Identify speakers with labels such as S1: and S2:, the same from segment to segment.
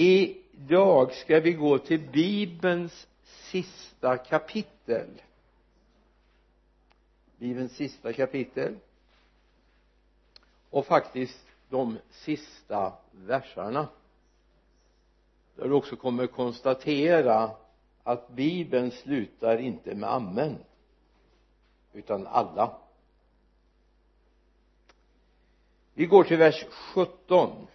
S1: idag ska vi gå till bibelns sista kapitel. Bibelns sista kapitel. Och faktiskt de sista versarna där du också kommer konstatera att bibeln slutar inte med amen utan alla. Vi går till vers 17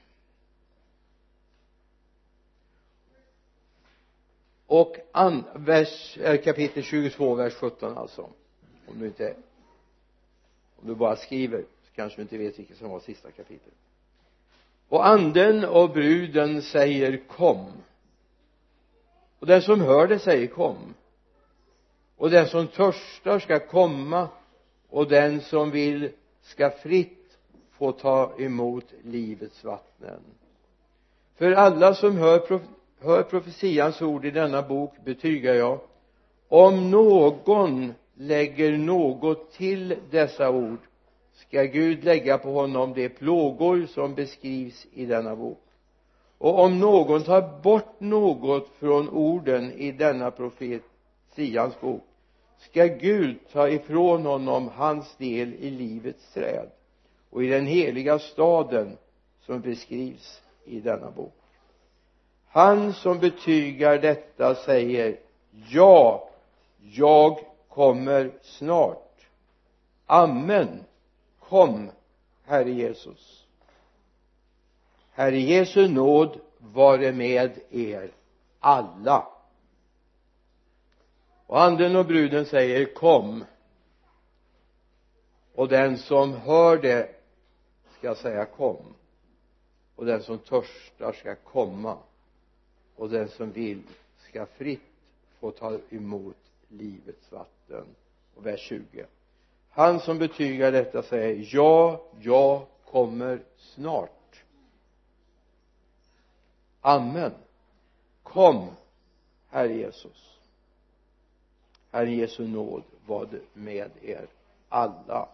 S1: och an, vers, eh, kapitel 22 vers 17 alltså. Om du inte om du bara skriver så kanske du inte vet vilket som var sista kapitlet. Och anden och bruden säger kom. Och den som hör det säger kom. Och den som törstar ska komma och den som vill ska fritt få ta emot livets vatten. För alla som hör, hör profetians ord i denna bok betygar jag. Om någon lägger något till dessa ord ska Gud lägga på honom de plågor som beskrivs i denna bok. Och om någon tar bort något från orden i denna profetians bok ska Gud ta ifrån honom hans del i livets träd och i den heliga staden som beskrivs i denna bok han som betygar detta säger ja jag kommer snart. Amen. Kom herre Jesus. Herre Jesu nåd vare med er alla. Och anden och bruden säger kom. Och den som hör det ska säga kom. Och den som törstar ska komma och den som vill ska fritt få ta emot livets vatten. Och vers 20 han som betygar detta säger ja, jag kommer snart. Amen. Kom herre Jesus. Herre Jesu nåd vad med er alla.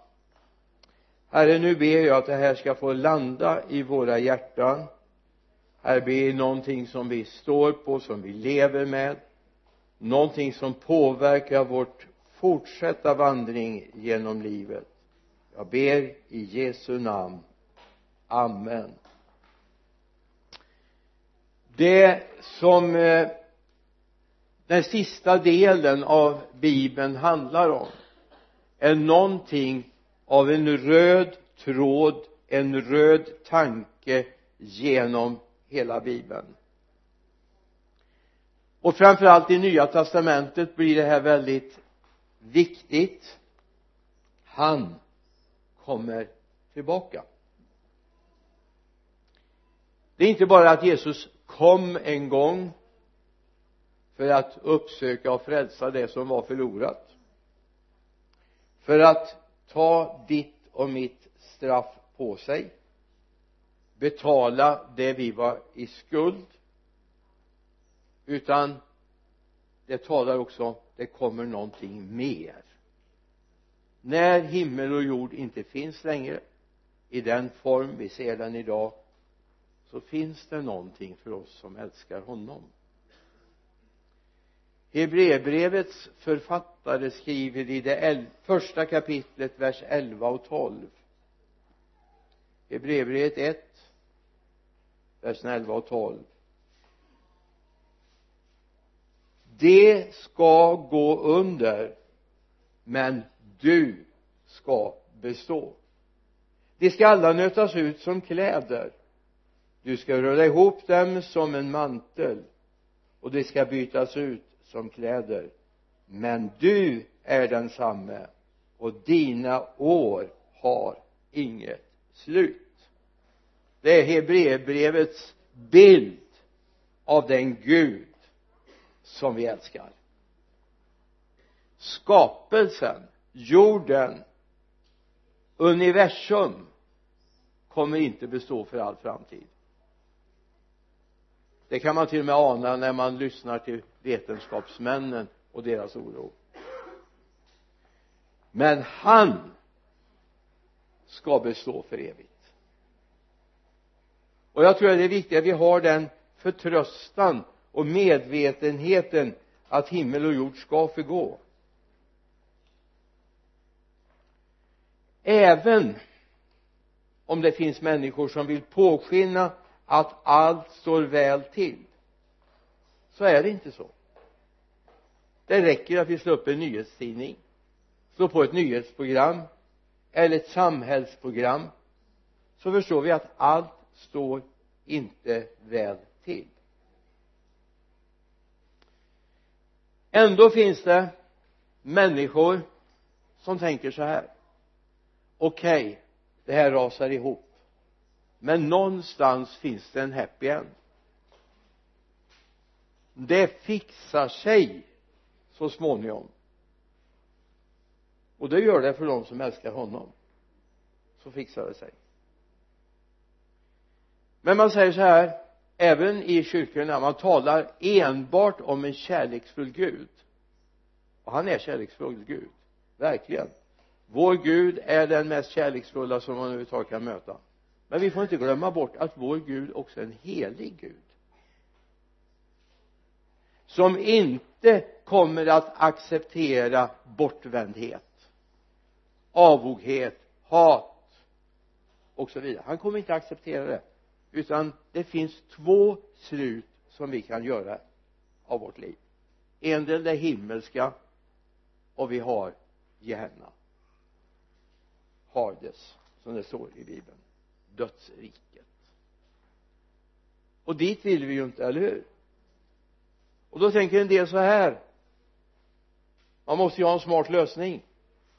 S1: Herre nu ber jag att det här ska få landa i våra hjärtan herre blir någonting som vi står på som vi lever med? Någonting som påverkar vårt fortsatta vandring genom livet? Jag ber i Jesu namn. Amen. Det som eh, den sista delen av bibeln handlar om är någonting av en röd tråd en röd tanke genom hela bibeln. Och framförallt i nya testamentet blir det här väldigt viktigt. Han kommer tillbaka. Det är inte bara att Jesus kom en gång för att uppsöka och frälsa det som var förlorat för att ta ditt och mitt straff på sig betala det vi var i skuld utan det talar också det kommer någonting mer. När himmel och jord inte finns längre i den form vi ser den idag så finns det någonting för oss som älskar honom. Hebreerbrevets författare skriver i det första kapitlet vers 11 och 12 Hebreerbrevet 1 vers 11 och 12 det ska gå under men du ska bestå. De ska alla nötas ut som kläder. Du ska rulla ihop dem som en mantel och de ska bytas ut som kläder. Men du är densamme och dina år har inget slut det är Hebreerbrevets bild av den Gud som vi älskar. Skapelsen jorden universum kommer inte bestå för all framtid. Det kan man till och med ana när man lyssnar till vetenskapsmännen och deras oro. Men han ska bestå för evigt och jag tror att det är viktigt att vi har den förtröstan och medvetenheten att himmel och jord ska förgå. Även om det finns människor som vill påskina att allt står väl till så är det inte så. Det räcker att vi slår upp en nyhetstidning slår på ett nyhetsprogram eller ett samhällsprogram så förstår vi att allt står inte väl till. Ändå finns det människor som tänker så här. Okej okay, det här rasar ihop men någonstans finns det en happy end. Det fixar sig så småningom. Och det gör det för de som älskar honom. Så fixar det sig men man säger så här även i kyrkorna man talar enbart om en kärleksfull Gud. Och han är kärleksfull Gud verkligen. Vår Gud är den mest kärleksfulla som man överhuvudtaget kan möta. Men vi får inte glömma bort att vår Gud också är en helig Gud. Som inte kommer att acceptera bortvändhet avoghet hat och så vidare. Han kommer inte att acceptera det utan det finns två slut som vi kan göra av vårt liv. En del det himmelska och vi har Gehenna. Hades som det står i bibeln. Dödsriket. Och dit vill vi ju inte, eller hur? Och då tänker en del så här. Man måste ju ha en smart lösning.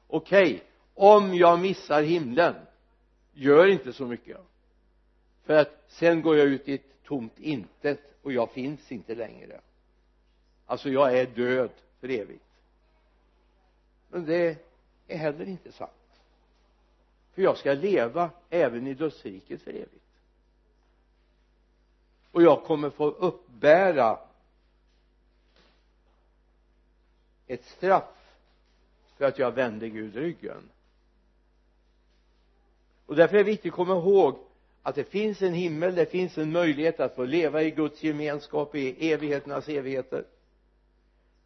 S1: Okej okay, om jag missar himlen gör inte så mycket för att sen går jag ut i ett tomt intet och jag finns inte längre. Alltså jag är död för evigt. Men det är heller inte sant. För jag ska leva även i dödsriket för evigt. Och jag kommer få uppbära ett straff för att jag vände Gud ryggen. Och därför är det viktigt att komma ihåg att det finns en himmel, det finns en möjlighet att få leva i Guds gemenskap i evigheternas evigheter.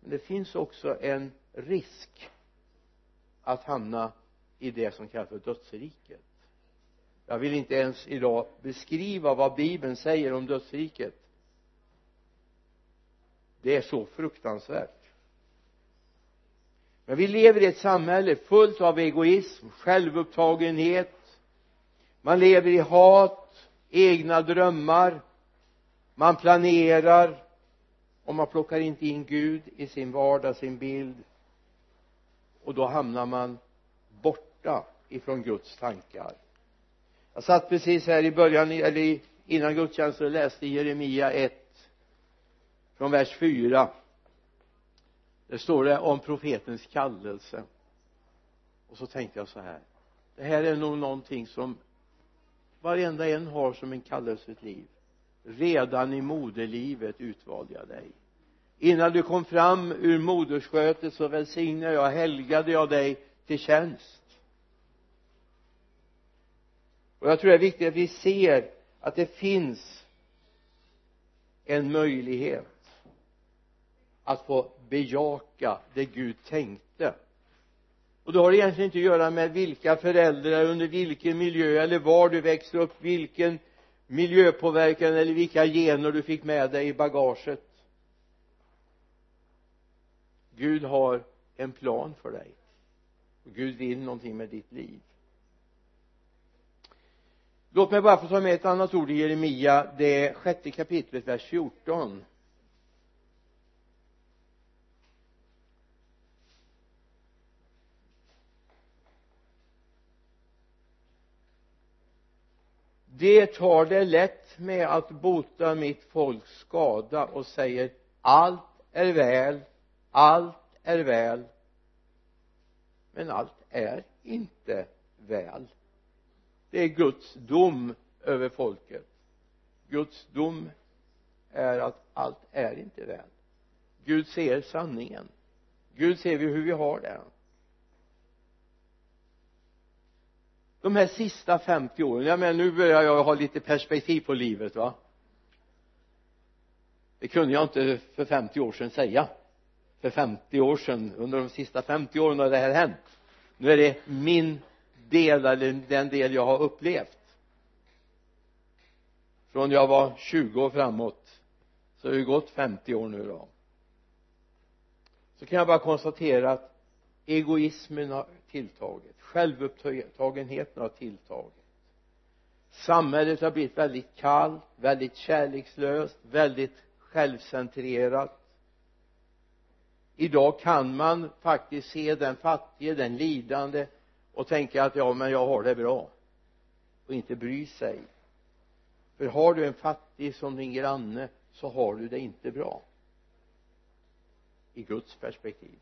S1: Men det finns också en risk att hamna i det som kallas för dödsriket. Jag vill inte ens idag beskriva vad bibeln säger om dödsriket. Det är så fruktansvärt. Men vi lever i ett samhälle fullt av egoism, självupptagenhet man lever i hat, egna drömmar man planerar och man plockar inte in Gud i sin vardag, sin bild. Och då hamnar man borta ifrån Guds tankar. Jag satt precis här i början eller innan gudstjänsten och läste Jeremia 1 från vers 4 där står det om profetens kallelse. Och så tänkte jag så här. Det här är nog någonting som varenda en har som en kallelse ett liv. Redan i moderlivet utvalde jag dig. Innan du kom fram ur moderskötet så välsignade jag helgade jag dig till tjänst. Och jag tror det är viktigt att vi ser att det finns en möjlighet att få bejaka det Gud tänkte och då har det egentligen inte att göra med vilka föräldrar under vilken miljö eller var du växte upp vilken miljöpåverkan eller vilka gener du fick med dig i bagaget. Gud har en plan för dig. Och Gud vill någonting med ditt liv. Låt mig bara få ta med ett annat ord i Jeremia det sjätte kapitlet vers 14 det tar det lätt med att bota mitt folks skada och säger allt är väl allt är väl. Men allt är inte väl. Det är Guds dom över folket. Guds dom är att allt är inte väl. Gud ser sanningen. Gud ser hur vi har det. De här sista 50 åren, jag menar nu börjar jag ha lite perspektiv på livet va? Det kunde jag inte för 50 år sedan säga. För 50 år sedan under de sista 50 åren har det här hänt. Nu är det min del eller den del jag har upplevt. Från jag var 20 år framåt så har det gått 50 år nu då. Så kan jag bara konstatera att egoismen har tilltagit självupptagenheten har tilltagit. Samhället har blivit väldigt kallt väldigt kärlekslöst väldigt självcentrerat. Idag kan man faktiskt se den fattige, den lidande och tänka att ja men jag har det bra. Och inte bry sig. För har du en fattig som din granne så har du det inte bra. I Guds perspektiv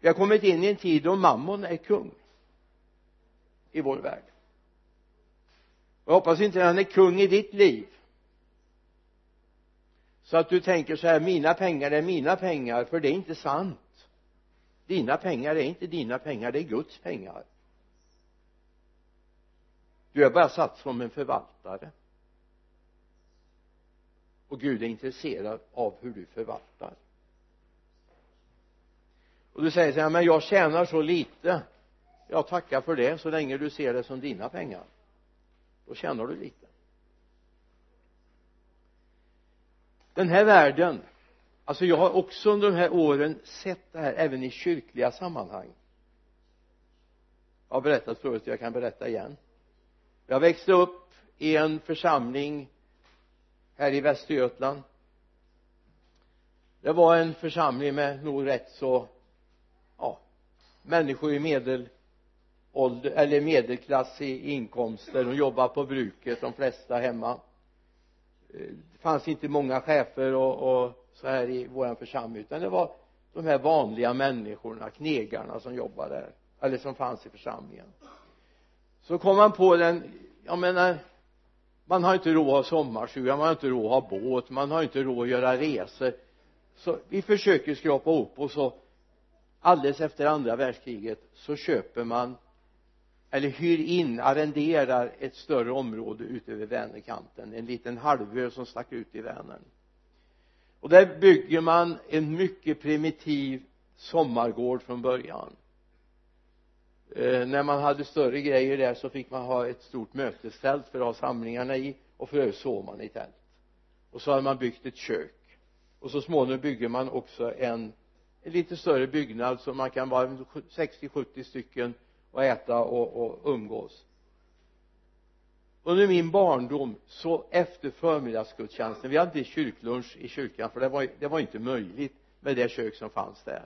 S1: vi har kommit in i en tid då mammon är kung i vår värld. Jag hoppas inte han är kung i ditt liv. Så att du tänker så här mina pengar är mina pengar för det är inte sant. Dina pengar är inte dina pengar det är Guds pengar. Du är bara satt som en förvaltare. Och Gud är intresserad av hur du förvaltar och du säger så här men jag tjänar så lite. Jag tackar för det så länge du ser det som dina pengar. Då tjänar du lite. Den här världen alltså jag har också under de här åren sett det här även i kyrkliga sammanhang. Jag har berättat förut jag kan berätta igen. Jag växte upp i en församling här i Västergötland. Det var en församling med nog rätt så människor i medelålder eller medelklass i inkomster de jobbade på bruket de flesta hemma. Eh, det fanns inte många chefer och, och så här i våran församling utan det var de här vanliga människorna knegarna som jobbade där eller som fanns i församlingen. Så kom man på den jag menar man har inte råd att ha sommarstuga man har inte råd att ha båt man har inte råd att göra resor. Så vi försöker skrapa ihop och så alldeles efter andra världskriget så köper man eller hyr in, arrenderar ett större område utöver Vänerkanten. En liten halvö som stack ut i Vänern. Och där bygger man en mycket primitiv sommargård från början. Eh, när man hade större grejer där så fick man ha ett stort mötesfält för att ha samlingarna i och för övrigt sov man i tält. Och så hade man byggt ett kök. Och så småningom bygger man också en, en lite större byggnad så man kan vara 60-70 stycken och äta och, och umgås. Under min barndom så efter förmiddagsgudstjänsten vi hade inte kyrklunch i kyrkan för det var, det var inte möjligt med det kök som fanns där.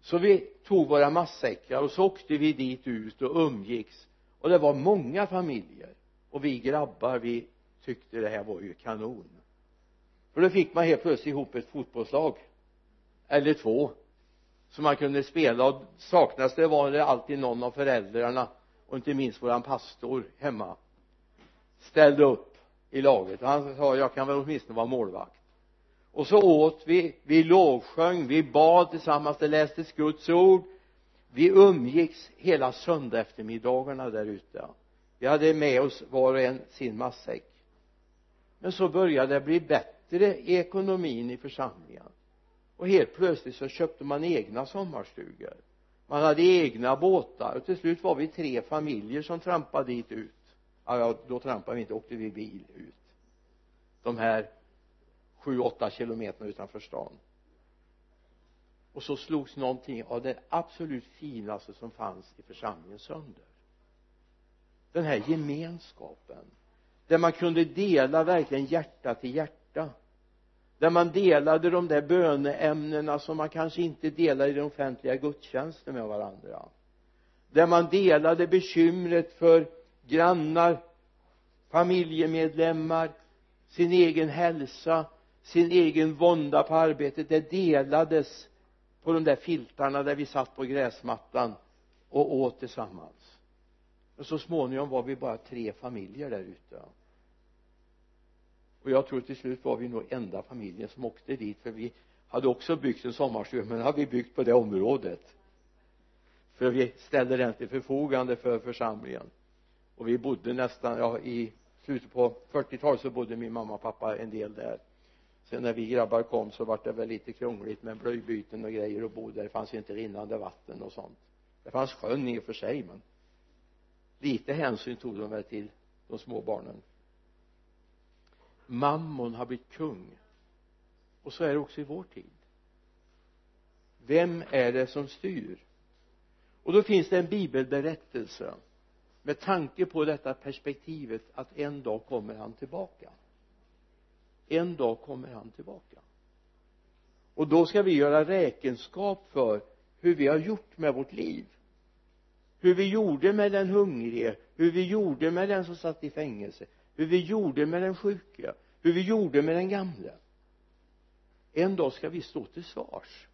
S1: Så vi tog våra matsäckar och så åkte vi dit ut och umgicks. Och det var många familjer. Och vi grabbar vi tyckte det här var ju kanon. För då fick man helt plötsligt ihop ett fotbollslag eller två som man kunde spela. Och saknas det var det alltid någon av föräldrarna och inte minst våran pastor hemma ställde upp i laget. Och han sa jag kan väl åtminstone vara målvakt. Och så åt vi, vi lovsjöng, vi bad tillsammans, det lästes Guds ord. Vi umgicks hela söndag eftermiddagarna där ute. Vi hade med oss var och en sin matsäck. Men så började det bli bättre i ekonomin i församlingen och helt plötsligt så köpte man egna sommarstugor. Man hade egna båtar. Och till slut var vi tre familjer som trampade dit ut. Ja, då trampade vi inte, åkte vi bil ut. De här sju, åtta kilometerna utanför stan. Och så slogs någonting av det absolut finaste som fanns i församlingen sönder. Den här gemenskapen. Där man kunde dela verkligen hjärta till hjärta där man delade de där böneämnena som man kanske inte delar i den offentliga gudstjänsten med varandra. Där man delade bekymret för grannar familjemedlemmar sin egen hälsa sin egen vånda på arbetet. Det delades på de där filtarna där vi satt på gräsmattan och åt tillsammans. Och så småningom var vi bara tre familjer där ute och jag tror till slut var vi nog enda familjen som åkte dit för vi hade också byggt en sommarstuga men hade vi byggt på det området? För vi ställde den till förfogande för församlingen. Och vi bodde nästan ja, i slutet på 40-talet så bodde min mamma och pappa en del där. Sen när vi grabbar kom så var det väl lite krångligt med blöjbyten och grejer och bo där. Det fanns inte rinnande vatten och sånt. Det fanns sjön i och för sig men lite hänsyn tog de väl till de små barnen mammon har blivit kung. Och så är det också i vår tid. Vem är det som styr? Och då finns det en bibelberättelse med tanke på detta perspektivet att en dag kommer han tillbaka. En dag kommer han tillbaka. Och då ska vi göra räkenskap för hur vi har gjort med vårt liv. Hur vi gjorde med den hungrige hur vi gjorde med den som satt i fängelse hur vi gjorde med den sjuka hur vi gjorde med den gamle en dag ska vi stå till svars.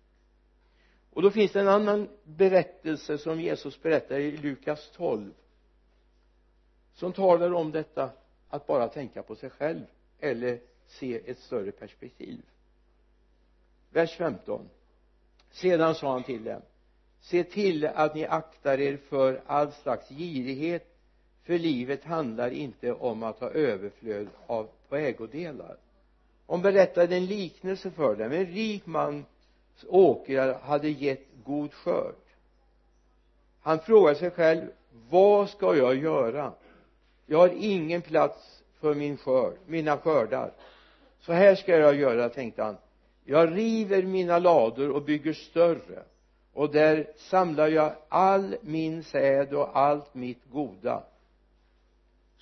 S1: Och då finns det en annan berättelse som Jesus berättar i Lukas 12 som talar om detta att bara tänka på sig själv eller se ett större perspektiv. Vers 15 sedan sa han till dem se till att ni aktar er för all slags girighet för livet handlar inte om att ha överflöd av på ägodelar. Hon berättade en liknelse för dem. En rik mans åkrar hade gett god skörd. Han frågade sig själv vad ska jag göra? Jag har ingen plats för min skörd, mina skördar. Så här ska jag göra tänkte han. Jag river mina lador och bygger större. Och där samlar jag all min säd och allt mitt goda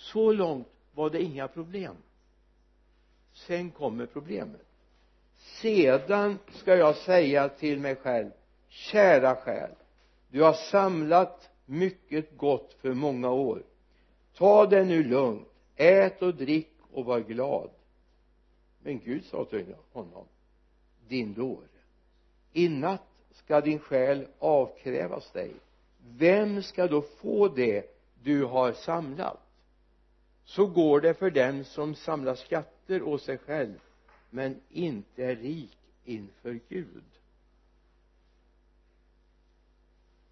S1: så långt var det inga problem. Sen kommer problemet. Sedan ska jag säga till mig själv kära själ du har samlat mycket gott för många år. Ta det nu lugnt. Ät och drick och var glad. Men Gud sa till honom din dåre i natt ska din själ avkrävas dig. Vem ska då få det du har samlat? Så går det för den som samlar skatter åt sig själv men inte är rik inför Gud.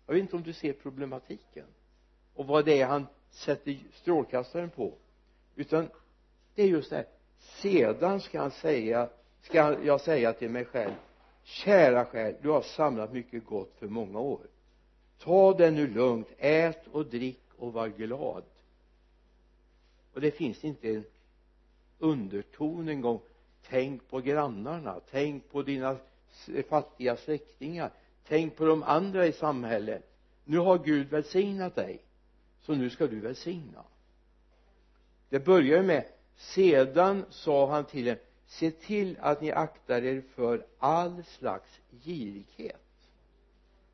S1: Jag vet inte om du ser problematiken och vad det är han sätter strålkastaren på utan det är just det här. Sedan ska han säga ska jag säga till mig själv kära själ du har samlat mycket gott för många år. Ta det nu lugnt ät och drick och var glad och det finns inte en underton en gång. Tänk på grannarna tänk på dina fattiga släktingar tänk på de andra i samhället. Nu har Gud välsignat dig så nu ska du välsigna. Det börjar med sedan sa han till dem se till att ni aktar er för all slags girighet.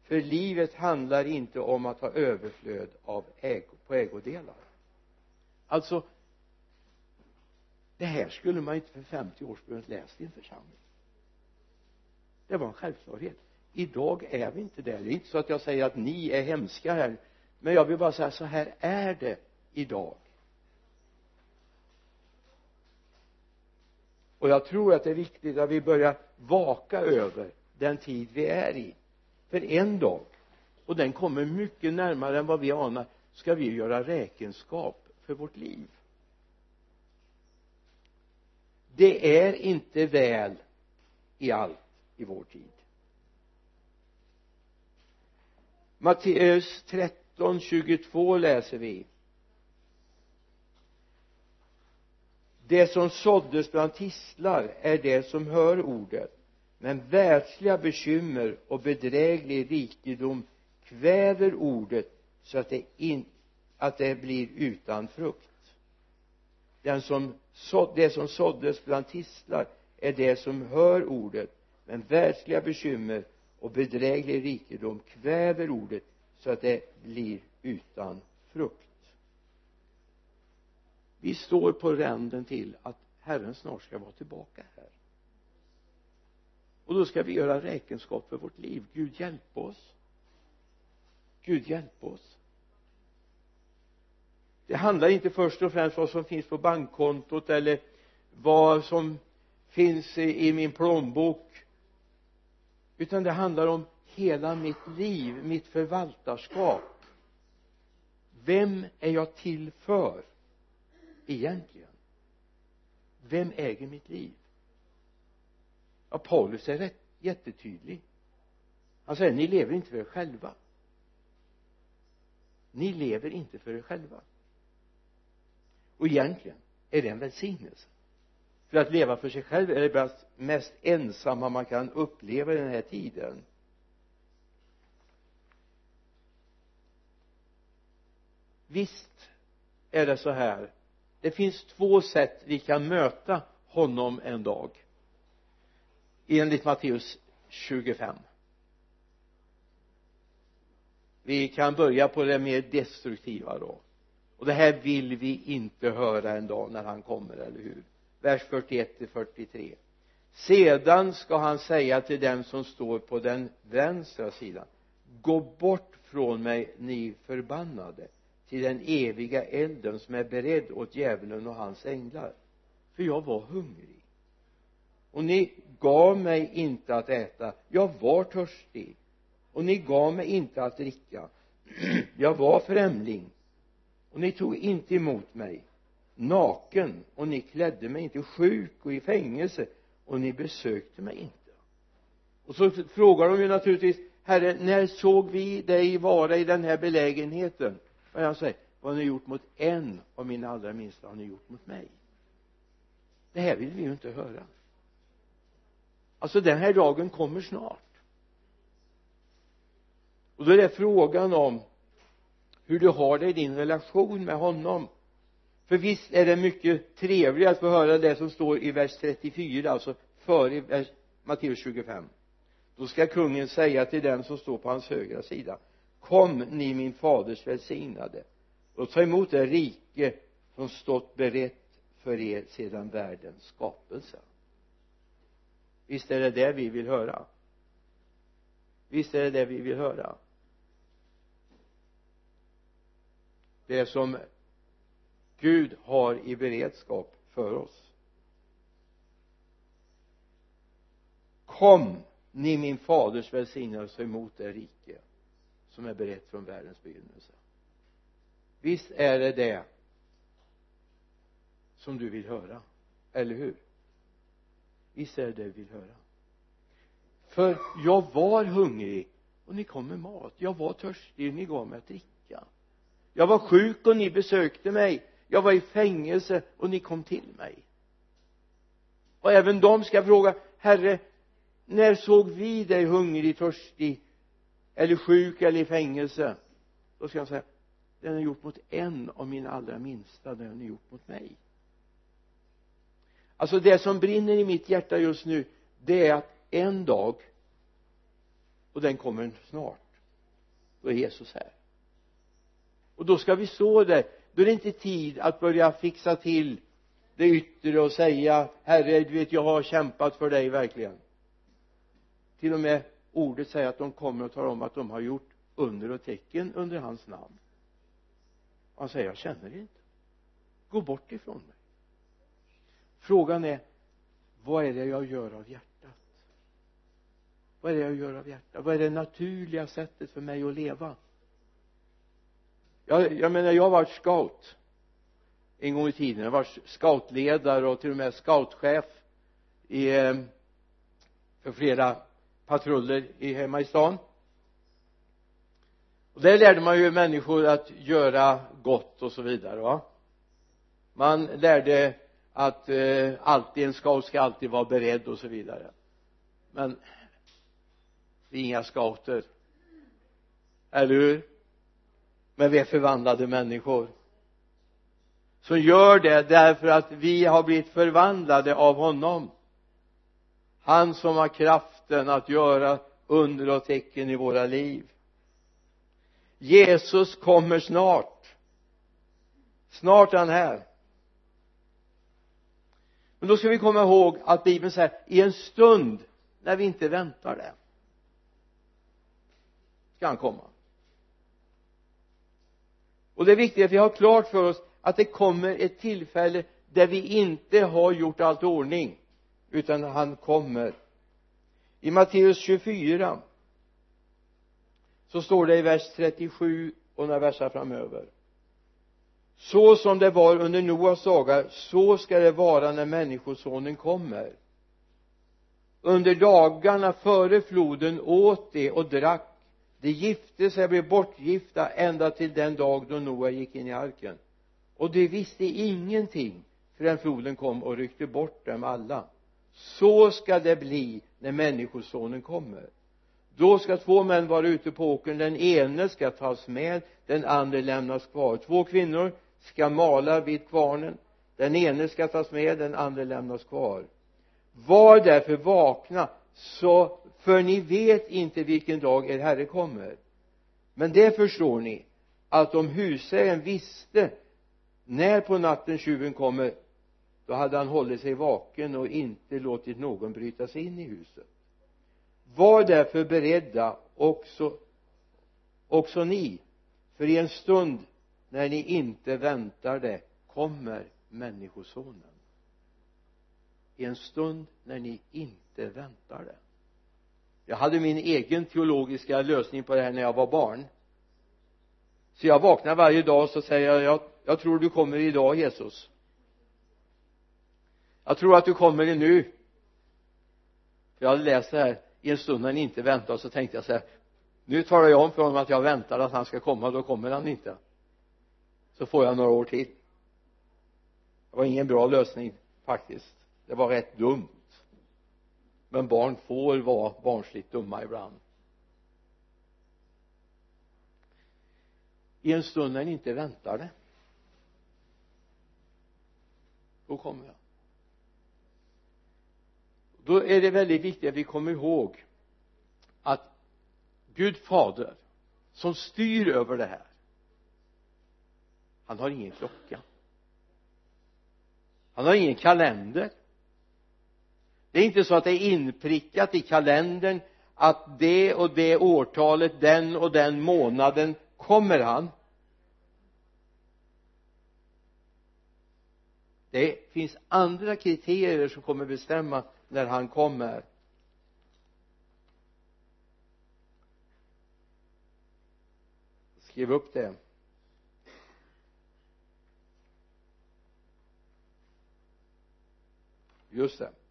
S1: För livet handlar inte om att ha överflöd av ägo, på ägodelar alltså det här skulle man inte för 50 år sedan läst i en församling. Det var en självklarhet. Idag är vi inte där. Det är inte så att jag säger att ni är hemska här. Men jag vill bara säga så här är det idag. Och jag tror att det är viktigt att vi börjar vaka över den tid vi är i. För en dag och den kommer mycket närmare än vad vi anar ska vi göra räkenskap för vårt liv. Det är inte väl i allt i vår tid. Matteus 13, 22 läser vi. Det som såddes bland tistlar är det som hör ordet men världsliga bekymmer och bedräglig rikedom kväver ordet så att det, in, att det blir utan frukt. Den som så, det som såddes bland tistlar är det som hör ordet men världsliga bekymmer och bedräglig rikedom kväver ordet så att det blir utan frukt. Vi står på ränden till att Herren snart ska vara tillbaka här. Och då ska vi göra räkenskap för vårt liv. Gud hjälp oss. Gud hjälp oss det handlar inte först och främst vad som finns på bankkontot eller vad som finns i, i min plånbok utan det handlar om hela mitt liv, mitt förvaltarskap. Vem är jag till för egentligen? Vem äger mitt liv? Ja Paulus är rätt, jättetydlig. Han säger ni lever inte för er själva. Ni lever inte för er själva och egentligen är det en välsignelse? För att leva för sig själv är det mest ensamma man kan uppleva i den här tiden. Visst är det så här. Det finns två sätt vi kan möta honom en dag. Enligt Matteus 25 vi kan börja på det mer destruktiva då och det här vill vi inte höra en dag när han kommer, eller hur? Vers 41 till 43 sedan ska han säga till dem som står på den vänstra sidan gå bort från mig ni förbannade till den eviga elden som är beredd åt djävulen och hans änglar. För jag var hungrig. Och ni gav mig inte att äta. Jag var törstig. Och ni gav mig inte att dricka. Jag var främling och ni tog inte emot mig. Naken. Och ni klädde mig inte sjuk och i fängelse. Och ni besökte mig inte. Och så frågar de ju naturligtvis herre när såg vi dig vara i den här belägenheten? Och han säger vad ni gjort mot en av mina allra minsta har ni gjort mot mig? Det här vill vi ju inte höra. Alltså den här dagen kommer snart. Och då är det frågan om hur du har det i din relation med honom. För visst är det mycket trevligare att få höra det som står i vers 34 alltså före vers Matteus 25 då ska kungen säga till den som står på hans högra sida kom ni min faders välsignade och ta emot det rike som stått berett för er sedan världens skapelse. Visst är det det vi vill höra. Visst är det det vi vill höra. Det som Gud har i beredskap för oss. Kom ni min faders välsignelse emot det rike som är berett från världens begynnelse. Visst är det det som du vill höra eller hur? Visst är det det du vill höra. För jag var hungrig och ni kom med mat. Jag var törstig och ni gav mig att dricka jag var sjuk och ni besökte mig. Jag var i fängelse och ni kom till mig. Och även de ska fråga herre när såg vi dig hungrig, törstig eller sjuk eller i fängelse? Då ska jag säga det har ni gjort mot en av mina allra minsta det har ni gjort mot mig. Alltså det som brinner i mitt hjärta just nu det är att en dag och den kommer snart då är Jesus här och då ska vi stå där. Då är det inte tid att börja fixa till det yttre och säga herre du vet jag har kämpat för dig verkligen. Till och med ordet säger att de kommer och talar om att de har gjort under och tecken under hans namn. Och han säger jag känner det inte. Gå bort ifrån mig. Frågan är vad är det jag gör av hjärtat? Vad är det jag gör av hjärtat? Vad är det naturliga sättet för mig att leva? Jag, jag menar jag har varit scout en gång i tiden. Jag har varit scoutledare och till och med scoutchef i eh, för flera patruller i, hemma i stan. Och där lärde man ju människor att göra gott och så vidare va. Man lärde att eh, alltid en scout ska alltid vara beredd och så vidare. Men vi är inga scouter. Eller hur? Men vi är förvandlade människor. Som gör det därför att vi har blivit förvandlade av honom. Han som har kraften att göra under och tecken i våra liv. Jesus kommer snart. Snart är han här. Men då ska vi komma ihåg att bibeln säger i en stund när vi inte väntar det ska han komma och det är viktigt att vi har klart för oss att det kommer ett tillfälle där vi inte har gjort allt i ordning utan han kommer. I Matteus 24 så står det i vers 37 och några versar framöver. Så som det var under Noas dagar så ska det vara när människosonen kommer. Under dagarna före floden åt de och drack de gifte sig och blev bortgifta ända till den dag då Noa gick in i arken. Och de visste ingenting förrän floden kom och ryckte bort dem alla. Så ska det bli när människosonen kommer. Då ska två män vara ute på åkern. Den ene ska tas med den andra lämnas kvar. Två kvinnor ska mala vid kvarnen. Den ene ska tas med den andra lämnas kvar. Var därför vakna så för ni vet inte vilken dag er herre kommer. Men det förstår ni att om husägaren visste när på natten tjuven kommer då hade han hållit sig vaken och inte låtit någon bryta sig in i huset. Var därför beredda också också ni för i en stund när ni inte väntar det kommer människosonen i en stund när ni inte väntar det jag hade min egen teologiska lösning på det här när jag var barn. Så jag vaknar varje dag och så säger jag, jag jag tror du kommer idag Jesus. Jag tror att du kommer nu. För jag hade läst det här i en stund när ni inte väntar så tänkte jag så här nu talar jag om för honom att jag väntar att han ska komma då kommer han inte. Så får jag några år till. Det var ingen bra lösning faktiskt det var rätt dumt. Men barn får vara barnsligt dumma ibland. I en stund när ni inte väntar det då kommer jag. Då är det väldigt viktigt att vi kommer ihåg att Gud fader som styr över det här han har ingen klocka. Han har ingen kalender det är inte så att det är inprickat i kalendern att det och det årtalet den och den månaden kommer han. Det finns andra kriterier som kommer bestämma när han kommer. Skriv upp det. Just det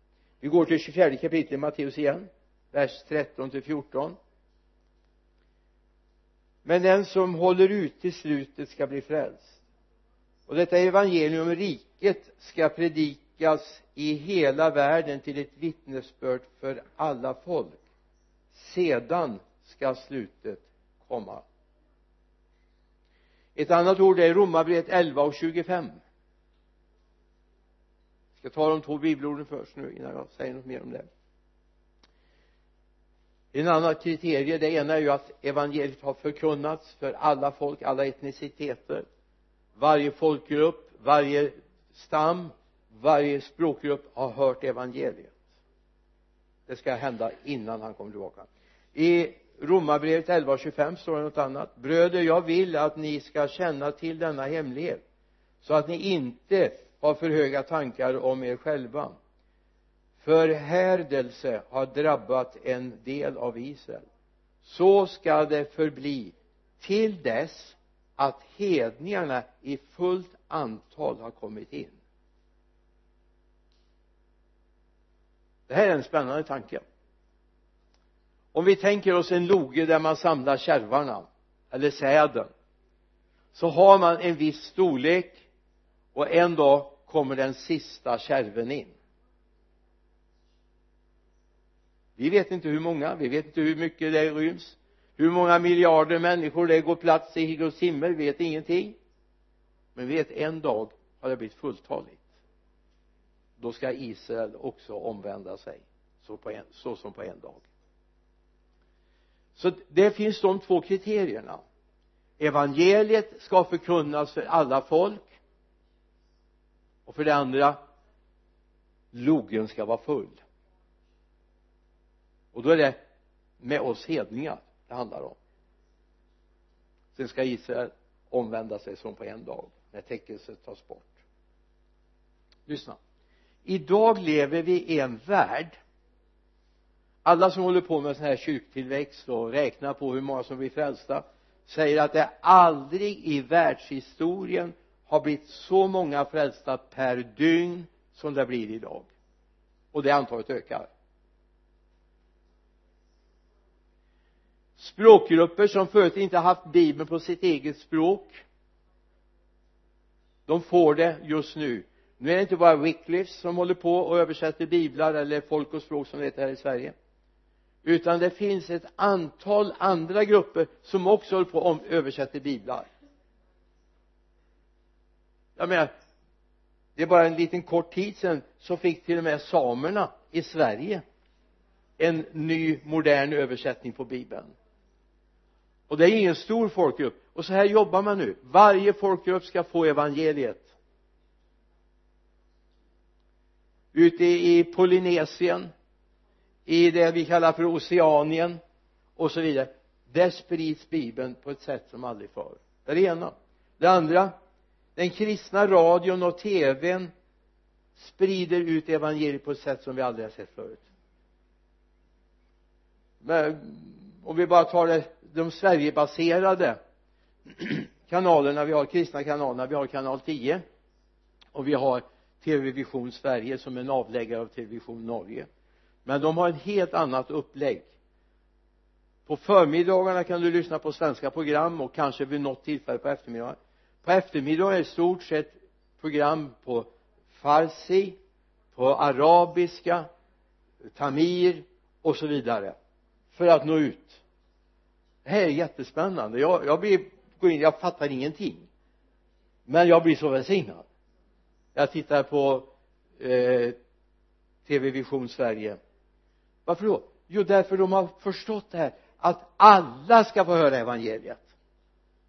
S1: vi går till 24 kapitlet Matteus igen vers 13 till 14 men den som håller ut till slutet ska bli frälst. Och detta evangelium om riket ska predikas i hela världen till ett vittnesbörd för alla folk. Sedan ska slutet komma. Ett annat ord är romarbrevet 11 och 25 jag ska ta de två bibelorden först nu innan jag säger något mer om det. En annan kriterie det ena är ju att evangeliet har förkunnats för alla folk, alla etniciteter. Varje folkgrupp, varje stam, varje språkgrupp har hört evangeliet. Det ska hända innan han kommer tillbaka. I romarbrevet 11.25 står det något annat. Bröder jag vill att ni ska känna till denna hemlighet så att ni inte har för höga tankar om er själva. Förhärdelse har drabbat en del av Israel. Så ska det förbli till dess att hedningarna i fullt antal har kommit in. Det här är en spännande tanke. Om vi tänker oss en loge där man samlar kärvarna eller säden så har man en viss storlek och en dag kommer den sista kärven in. Vi vet inte hur många, vi vet inte hur mycket det ryms. Hur många miljarder människor det går plats i Guds himmel vet ingenting. Men vi vet en dag har det blivit fulltaligt. Då ska Israel också omvända sig så, på en, så som på en dag. Så det finns de två kriterierna. Evangeliet ska förkunnas för alla folk och för det andra logen ska vara full. Och då är det med oss hedningar det handlar om. Sen ska Israel omvända sig som på en dag när täckelset tas bort. Lyssna. Idag lever vi i en värld. Alla som håller på med sån här kyrktillväxt och räknar på hur många som blir frälsta säger att det aldrig i världshistorien har blivit så många frälsta per dygn som det blir idag. Och det antalet ökar. Språkgrupper som förut inte haft bibeln på sitt eget språk de får det just nu. Nu är det inte bara Wycliffe som håller på och översätter biblar eller folk och språk som det heter här i Sverige. Utan det finns ett antal andra grupper som också håller på och översätter biblar jag menar det är bara en liten kort tid sedan så fick till och med samerna i Sverige en ny modern översättning på bibeln. Och det är ingen stor folkgrupp. Och så här jobbar man nu. Varje folkgrupp ska få evangeliet. Ute i Polynesien i det vi kallar för Oceanien och så vidare där sprids bibeln på ett sätt som aldrig förr. Det är det ena. Det andra den kristna radion och tvn sprider ut evangeliet på ett sätt som vi aldrig har sett förut. Men om vi bara tar det, de Sverigebaserade kanalerna vi har kristna kanalerna vi har kanal 10 och vi har TV Vision Sverige som är en avläggare av TV Vision Norge. Men de har ett helt annat upplägg. På förmiddagarna kan du lyssna på svenska program och kanske vid något tillfälle på eftermiddagen på eftermiddagen är det i stort sett program på farsi på arabiska tamir och så vidare för att nå ut. Det här är jättespännande. Jag, jag blir går in, jag fattar ingenting. Men jag blir så välsignad. Jag tittar på eh, TV Vision Sverige. Varför då? Jo därför de har förstått det här att alla ska få höra evangeliet.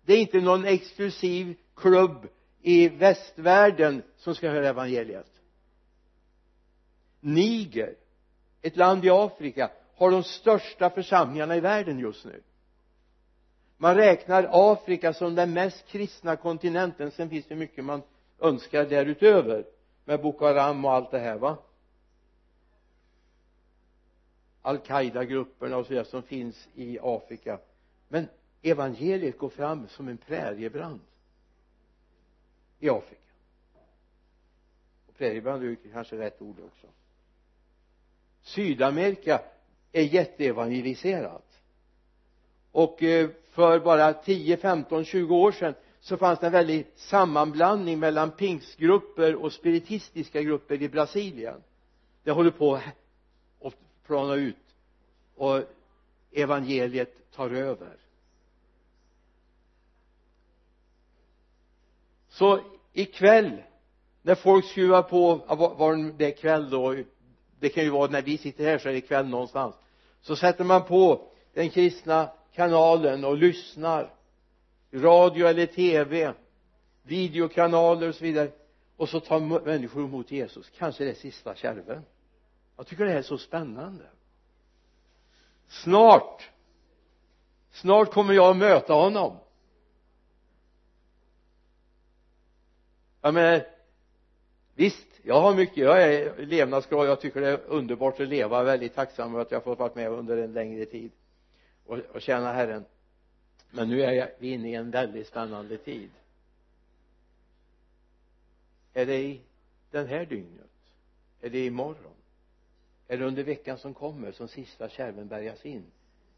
S1: Det är inte någon exklusiv klubb i västvärlden som ska höra evangeliet. Niger ett land i Afrika har de största församlingarna i världen just nu. Man räknar Afrika som den mest kristna kontinenten. Sen finns det mycket man önskar därutöver med Boko Haram och allt det här va? Al-Qaida-grupperna och sådär som finns i Afrika. Men evangeliet går fram som en präriebrand i Afrika och predikan är kanske rätt ord också. Sydamerika är jätteevangeliserat. Och eh, för bara 10, 15, 20 år sedan så fanns det en väldig sammanblandning mellan pingstgrupper och spiritistiska grupper i Brasilien. Det håller på att plana ut. Och evangeliet tar över. Så ikväll när folk skruvar på var det är kväll då det kan ju vara när vi sitter här så är det kväll någonstans. Så sätter man på den kristna kanalen och lyssnar. Radio eller tv videokanaler och så vidare. Och så tar människor emot Jesus. Kanske det är sista kärven. Jag tycker det här är så spännande. Snart snart kommer jag att möta honom. Jag menar visst jag har mycket jag är levnadsglad jag tycker det är underbart att leva väldigt tacksam för att jag fått vara med under en längre tid och, och tjäna Herren. Men nu är vi inne i en väldigt spännande tid. Är det i den här dygnet? Är det imorgon är det under veckan som kommer som sista kärven bärgas in?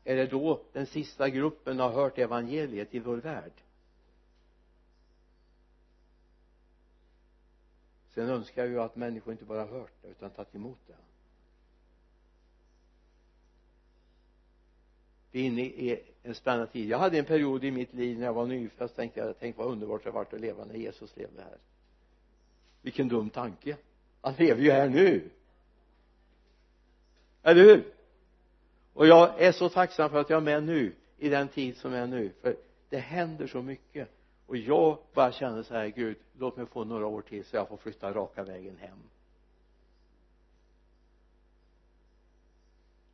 S1: Är det då den sista gruppen har hört evangeliet i vår värld? Sen önskar jag ju att människor inte bara hört det utan tagit emot det. Vi är inne i en spännande tid. Jag hade en period i mitt liv när jag var nyfödd tänkte jag tänk vad underbart det varit att leva när Jesus levde här. Vilken dum tanke. Han lever ju här nu. Eller hur? Och jag är så tacksam för att jag är med nu i den tid som är nu. För det händer så mycket och jag bara känner så här Gud låt mig få några år till så jag får flytta raka vägen hem.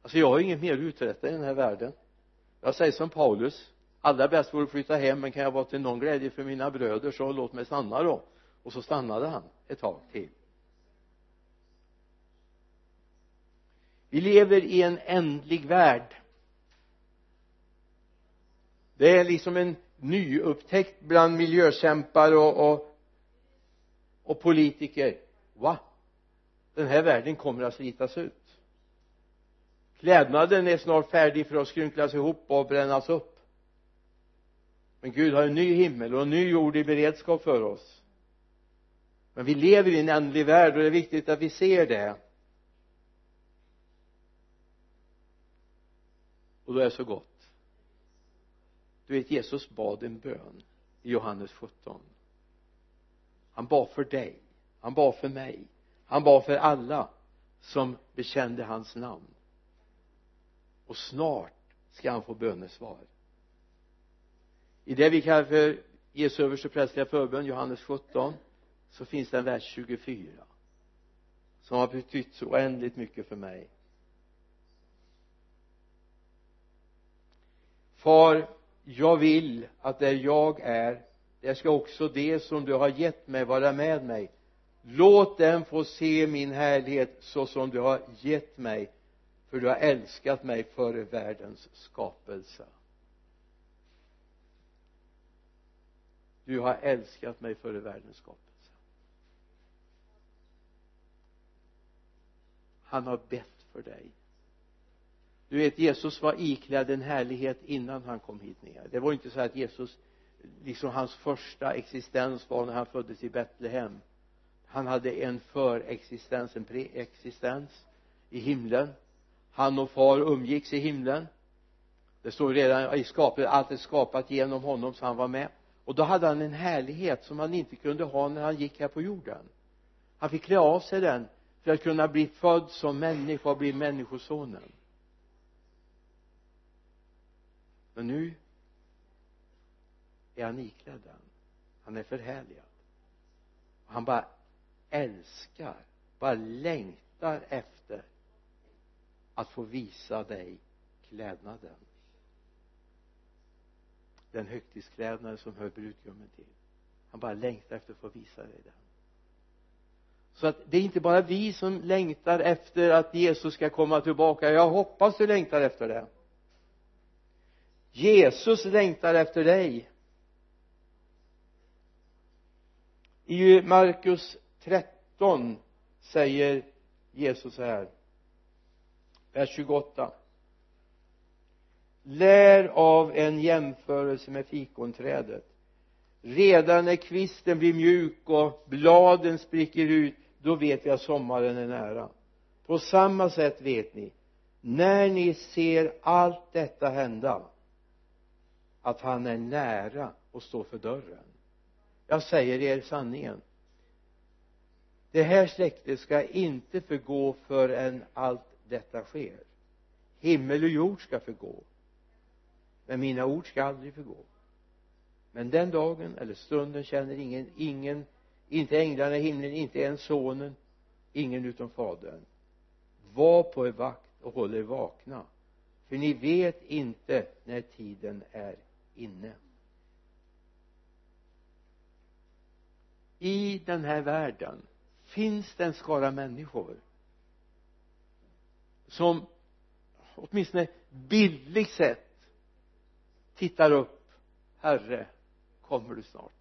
S1: Alltså jag har inget mer att uträtta i den här världen. Jag säger som Paulus allra bäst vore att flytta hem men kan jag vara till någon glädje för mina bröder så låt mig stanna då. Och så stannade han ett tag till. Vi lever i en ändlig värld. Det är liksom en nyupptäckt bland miljökämpar och, och och politiker. Va? Den här världen kommer att slitas ut. Klädnaden är snart färdig för att skrynklas ihop och brännas upp. Men Gud har en ny himmel och en ny jord i beredskap för oss. Men vi lever i en ändlig värld och det är viktigt att vi ser det. Och då är det så gott du vet Jesus bad en bön i Johannes 17 han bad för dig. Han bad för mig. Han bad för alla som bekände hans namn. Och snart ska han få bönesvar. I det vi kallar för Jesu översteprästerliga förbön Johannes 17 så finns det en vers 24 som har betytt så oändligt mycket för mig. Far jag vill att där jag är där ska också det som du har gett mig vara med mig. Låt dem få se min härlighet så som du har gett mig för du har älskat mig före världens skapelse. Du har älskat mig före världens skapelse. Han har bett för dig du vet Jesus var iklädd en härlighet innan han kom hit ner. Det var inte så att Jesus liksom hans första existens var när han föddes i Betlehem. Han hade en förexistens, en preexistens i himlen. Han och far umgicks i himlen. Det står redan i skapet allt är skapat genom honom så han var med. Och då hade han en härlighet som han inte kunde ha när han gick här på jorden. Han fick klä av sig den för att kunna bli född som människa och bli människosonen. Men nu är han iklädd den. Han är förhärligad. Han bara älskar bara längtar efter att få visa dig klädnaden. Den högtidsklädnad som hör brudgummen till. Han bara längtar efter att få visa dig den. Så att det är inte bara vi som längtar efter att Jesus ska komma tillbaka. Jag hoppas du längtar efter det. Jesus längtar efter dig. I Markus 13 säger Jesus så här vers 28 lär av en jämförelse med fikonträdet. Redan när kvisten blir mjuk och bladen spricker ut då vet vi att sommaren är nära. På samma sätt vet ni när ni ser allt detta hända att han är nära och står för dörren. Jag säger er sanningen. Det här släktet ska inte förgå förrän allt detta sker. Himmel och jord ska förgå men mina ord ska aldrig förgå. Men den dagen eller stunden känner ingen, ingen inte änglarna i himlen, inte ens sonen ingen utom fadern. Var på er vakt och håll er vakna för ni vet inte när tiden är inne. I den här världen finns det en skara människor som åtminstone bildligt sett tittar upp herre kommer du snart?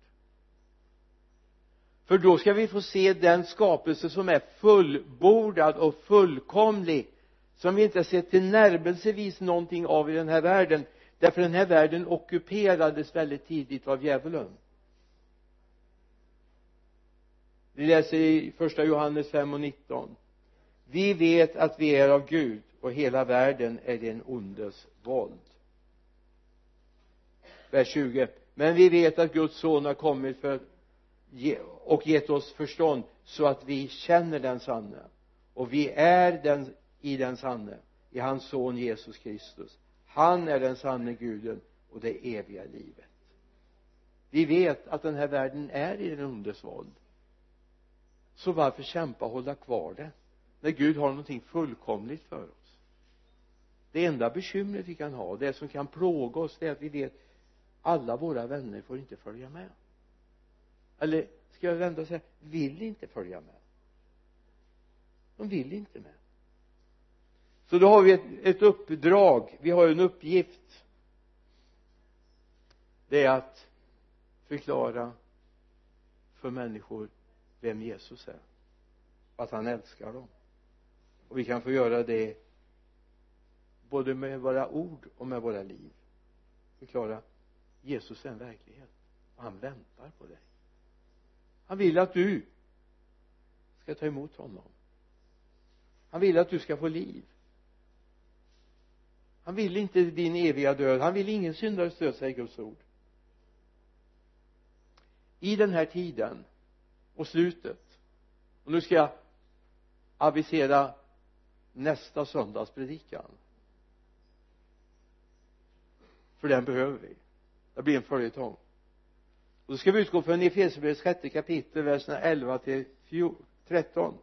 S1: För då ska vi få se den skapelse som är fullbordad och fullkomlig som vi inte har sett tillnärmelsevis någonting av i den här världen därför den här världen ockuperades väldigt tidigt av djävulen. Vi läser i första Johannes 5 och 19 vi vet att vi är av Gud och hela världen är den ondes våld. Vers 20 men vi vet att Guds son har kommit för och gett oss förstånd så att vi känner den sanne. Och vi är den i den sanne i hans son Jesus Kristus han är den sanne guden och det eviga livet. Vi vet att den här världen är i den ondes våld. Så varför kämpa och hålla kvar det när Gud har någonting fullkomligt för oss? Det enda bekymret vi kan ha det som kan plåga oss det är att vi vet alla våra vänner får inte följa med. Eller ska jag vända och säga vill inte följa med? De vill inte med så då har vi ett, ett uppdrag vi har en uppgift. Det är att förklara för människor vem Jesus är. Och att han älskar dem. Och vi kan få göra det både med våra ord och med våra liv. Förklara Jesus är en verklighet. Och han väntar på dig. Han vill att du ska ta emot honom. Han vill att du ska få liv han vill inte din eviga död. Han vill ingen syndares död säger Guds ord. I den här tiden och slutet och nu ska jag avisera nästa söndags predikan. För den behöver vi. Det blir en följetong. Och då ska vi utgå från Efesierbrevets sjätte kapitel verserna 11 till 13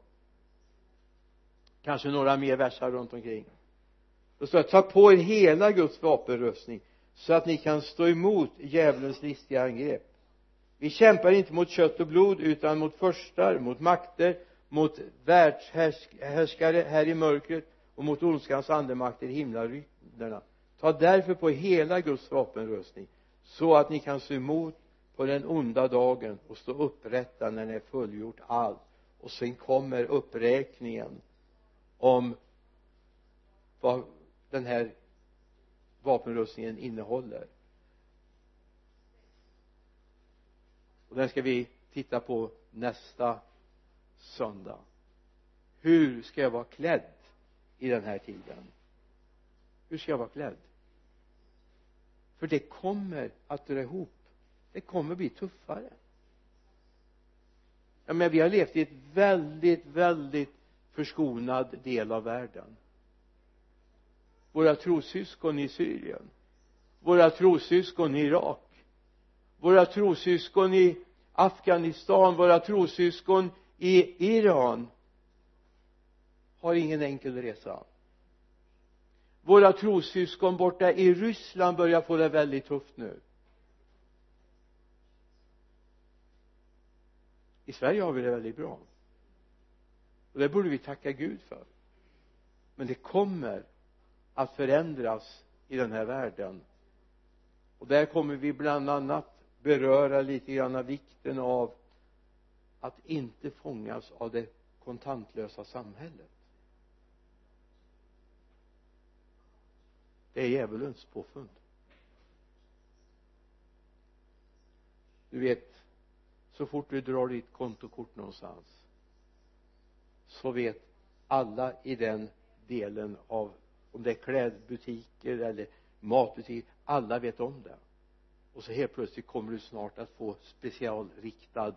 S1: kanske några mer versar runt omkring då står det ta på er hela Guds vapenrustning så att ni kan stå emot djävulens listiga angrepp. Vi kämpar inte mot kött och blod utan mot förstar, mot makter, mot världshärskare här i mörkret och mot ondskans andemakter i himlarymderna ta därför på hela Guds vapenrustning så att ni kan stå emot på den onda dagen och stå upprätta när ni är fullgjort allt. Och sen kommer uppräkningen om vad den här vapenrustningen innehåller. Och den ska vi titta på nästa söndag. Hur ska jag vara klädd i den här tiden? Hur ska jag vara klädd? För det kommer att dra ihop. Det kommer bli tuffare. Ja men vi har levt i ett väldigt väldigt förskonad del av världen våra trossyskon i Syrien. Våra trossyskon i Irak. Våra trossyskon i Afghanistan. Våra trossyskon i Iran. Har ingen enkel resa. Våra trossyskon borta i Ryssland börjar få det väldigt tufft nu. I Sverige har vi det väldigt bra. Och det borde vi tacka Gud för. Men det kommer att förändras i den här världen. Och där kommer vi bland annat beröra lite grann av vikten av att inte fångas av det kontantlösa samhället. Det är djävulens påfund. Du vet så fort du drar ditt kontokort någonstans så vet alla i den delen av om det är klädbutiker eller matbutiker alla vet om det. Och så helt plötsligt kommer du snart att få specialriktad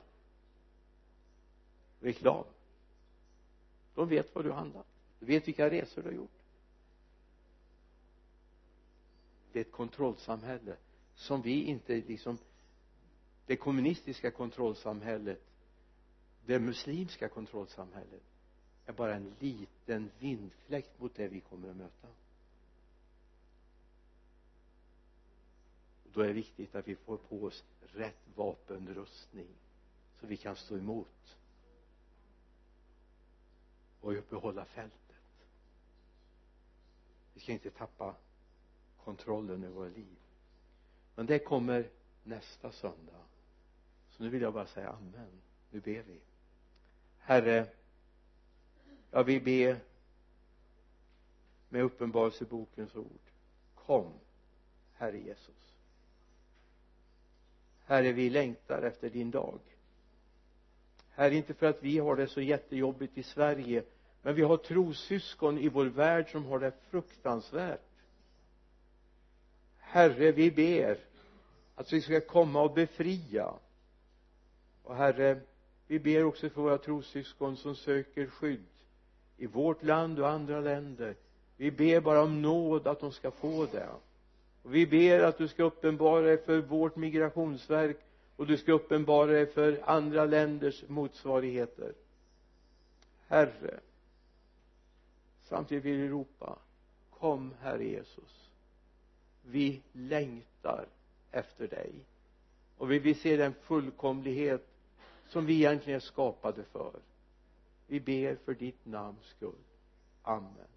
S1: reklam. De vet vad du har handlat. Du vet vilka resor du har gjort. Det är ett kontrollsamhälle som vi inte liksom det kommunistiska kontrollsamhället det muslimska kontrollsamhället är bara en liten vindfläkt mot det vi kommer att möta. Och då är det viktigt att vi får på oss rätt vapenrustning så vi kan stå emot och uppehålla fältet. Vi ska inte tappa kontrollen över våra liv. Men det kommer nästa söndag. Så nu vill jag bara säga amen. Nu ber vi. Herre jag vill be med uppenbarelsebokens ord. Kom herre Jesus. Herre vi längtar efter din dag. Herre inte för att vi har det så jättejobbigt i Sverige men vi har trossyskon i vår värld som har det fruktansvärt. Herre vi ber att vi ska komma och befria. Och herre vi ber också för våra trossyskon som söker skydd i vårt land och andra länder. Vi ber bara om nåd att de ska få det. Och vi ber att du ska uppenbara dig för vårt migrationsverk och du ska uppenbara dig för andra länders motsvarigheter. Herre samtidigt vill vi ropa kom herre Jesus. Vi längtar efter dig. Och vi vill se den fullkomlighet som vi egentligen är skapade för vi ber för ditt namns skull. Amen.